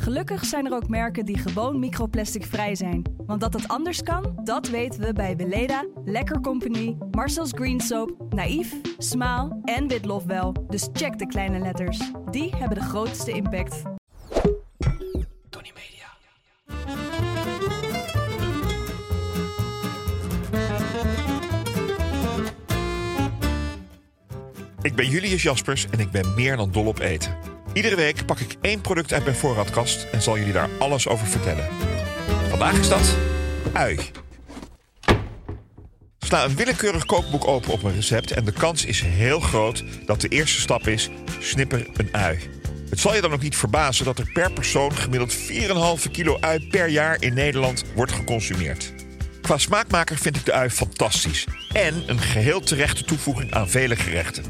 Gelukkig zijn er ook merken die gewoon microplasticvrij zijn. Want dat het anders kan, dat weten we bij Weleda, Lekker Company, Marcel's Green Soap, Naïef, Smaal en Witlof wel. Dus check de kleine letters. Die hebben de grootste impact. Tony Media. Ik ben Julius Jaspers en ik ben meer dan dol op eten. Iedere week pak ik één product uit mijn voorraadkast en zal jullie daar alles over vertellen. Vandaag is dat ui. Sla een willekeurig kookboek open op een recept en de kans is heel groot dat de eerste stap is snipper een ui. Het zal je dan ook niet verbazen dat er per persoon gemiddeld 4,5 kilo ui per jaar in Nederland wordt geconsumeerd. Qua smaakmaker vind ik de ui fantastisch en een geheel terechte toevoeging aan vele gerechten.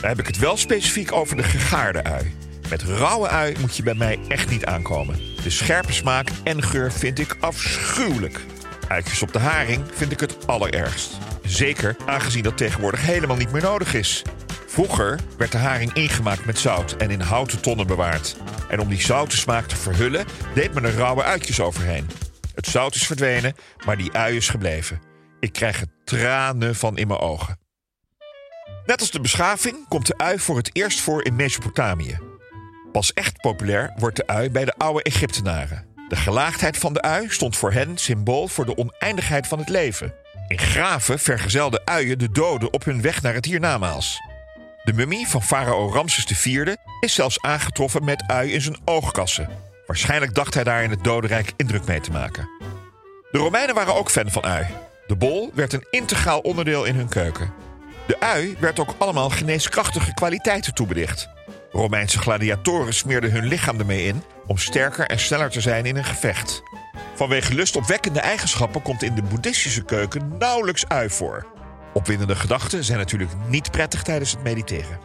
Daar heb ik het wel specifiek over de gegaarde ui. Met rauwe ui moet je bij mij echt niet aankomen. De scherpe smaak en geur vind ik afschuwelijk. Uitjes op de haring vind ik het allerergst. Zeker aangezien dat tegenwoordig helemaal niet meer nodig is. Vroeger werd de haring ingemaakt met zout en in houten tonnen bewaard. En om die zoute smaak te verhullen, deed men er rauwe uitjes overheen. Het zout is verdwenen, maar die ui is gebleven. Ik krijg er tranen van in mijn ogen. Net als de beschaving komt de ui voor het eerst voor in Mesopotamië. Pas echt populair wordt de ui bij de oude Egyptenaren. De gelaagdheid van de ui stond voor hen symbool voor de oneindigheid van het leven. In graven vergezelden uien de doden op hun weg naar het hiernamaals. De mummie van farao Ramses IV is zelfs aangetroffen met ui in zijn oogkassen. Waarschijnlijk dacht hij daar in het dodenrijk indruk mee te maken. De Romeinen waren ook fan van ui. De bol werd een integraal onderdeel in hun keuken. De ui werd ook allemaal geneeskrachtige kwaliteiten toebedicht. Romeinse gladiatoren smeerden hun lichaam ermee in om sterker en sneller te zijn in een gevecht. Vanwege lustopwekkende eigenschappen komt in de boeddhistische keuken nauwelijks ui voor. Opwindende gedachten zijn natuurlijk niet prettig tijdens het mediteren.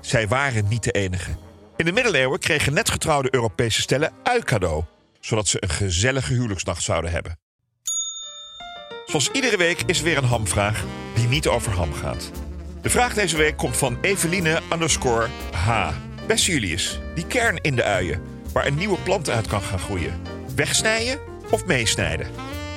Zij waren niet de enige. In de middeleeuwen kregen net getrouwde Europese stellen ui cadeau, zodat ze een gezellige huwelijksnacht zouden hebben. Zoals iedere week is er weer een hamvraag die niet over ham gaat. De vraag deze week komt van Eveline underscore H. Beste Julius, die kern in de uien, waar een nieuwe plant uit kan gaan groeien. Wegsnijden of meesnijden?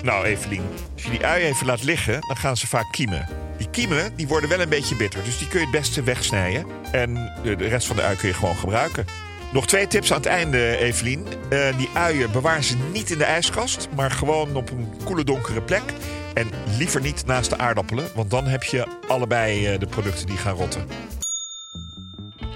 Nou Evelien, als je die uien even laat liggen, dan gaan ze vaak kiemen. Die kiemen die worden wel een beetje bitter, dus die kun je het beste wegsnijden. En de, rest van de ui kun je gewoon gebruiken. Nog twee tips aan het einde, Evelien. Eh, die uien bewaar ze niet in de ijskast, maar gewoon op een koele donkere plek. En liever niet naast de aardappelen, want dan heb je allebei eh, de producten die gaan rotten.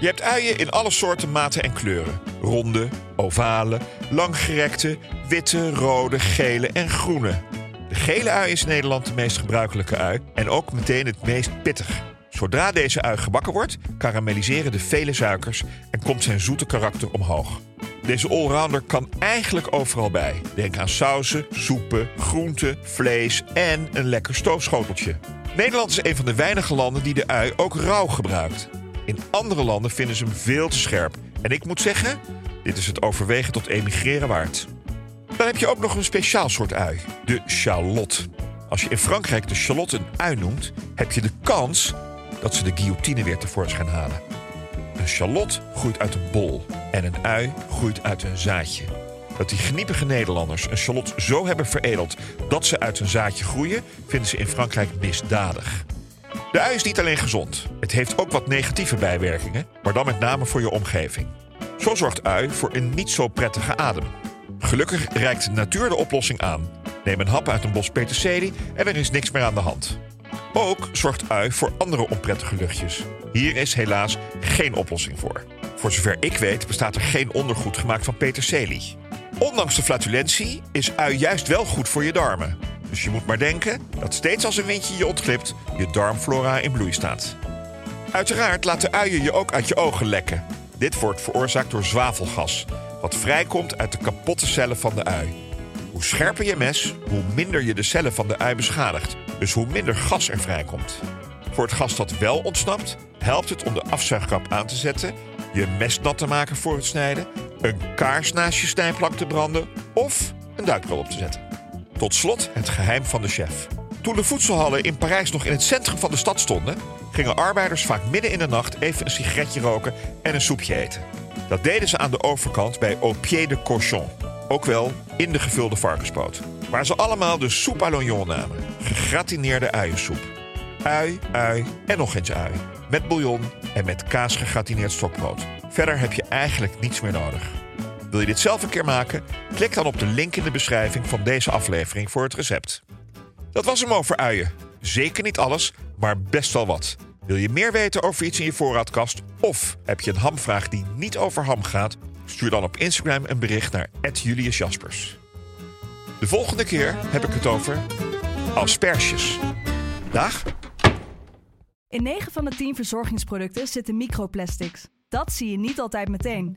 Je hebt uien in alle soorten, maten en kleuren. Ronde, ovale, langgerekte, witte, rode, gele en groene. De gele ui is in Nederland de meest gebruikelijke ui en ook meteen het meest pittig. Zodra deze ui gebakken wordt, karamelliseren de vele suikers en komt zijn zoete karakter omhoog. Deze allrounder kan eigenlijk overal bij. Denk aan sauzen, soepen, groenten, vlees en een lekker stoofschoteltje. Nederland is een van de weinige landen die de ui ook rauw gebruikt. In andere landen vinden ze hem veel te scherp. En ik moet zeggen, dit is het overwegen tot emigreren waard. Dan heb je ook nog een speciaal soort ui, de shallot. Als je in Frankrijk de shallot een ui noemt, heb je de kans dat ze de guillotine weer tevoorschijn halen. Een shallot groeit uit een bol en een ui groeit uit een zaadje. Dat die geniepige Nederlanders een shallot zo hebben veredeld dat ze uit een zaadje groeien, vinden ze in Frankrijk misdadig. De ui is niet alleen gezond, het heeft ook wat negatieve bijwerkingen, maar dan met name voor je omgeving. Zo zorgt ui voor een niet zo prettige adem. Gelukkig reikt de natuur de oplossing aan. Neem een hap uit een bos peterselie en er is niks meer aan de hand. Ook zorgt ui voor andere onprettige luchtjes. Hier is helaas geen oplossing voor. Voor zover ik weet bestaat er geen ondergoed gemaakt van peterselie. Ondanks de flatulentie is ui juist wel goed voor je darmen. Dus je moet maar denken dat steeds als een windje je ontglipt, je darmflora in bloei staat. Uiteraard laten uien je ook uit je ogen lekken. Dit wordt veroorzaakt door zwavelgas, wat vrijkomt uit de kapotte cellen van de ui. Hoe scherper je mes, hoe minder je de cellen van de ui beschadigt. Dus hoe minder gas er vrijkomt. Voor het gas dat wel ontsnapt, helpt het om de afzuigkap aan te zetten, je mes nat te maken voor het snijden, een kaars naast je snijplank te branden of een duikbril op te zetten. Tot slot het geheim van de chef. Toen de voedselhallen in Parijs nog in het centrum van de stad stonden, gingen arbeiders vaak midden in de nacht even een sigaretje roken en een soepje eten. Dat deden ze aan de overkant bij Au Pied de Cochon, ook wel in de gevulde varkenspoot. Waar ze allemaal de soep à l'oignon namen, gegratineerde uiensoep. Ui, ui en nog eens ui. Met bouillon en met kaas gegratineerd stokbrood. Verder heb je eigenlijk niets meer nodig. Wil je dit zelf een keer maken? Klik dan op de link in de beschrijving van deze aflevering voor het recept. Dat was hem over uien. Zeker niet alles, maar best wel wat. Wil je meer weten over iets in je voorraadkast? Of heb je een hamvraag die niet over ham gaat? Stuur dan op Instagram een bericht naar Julius Jaspers. De volgende keer heb ik het over asperges. Dag! In 9 van de 10 verzorgingsproducten zitten microplastics. Dat zie je niet altijd meteen.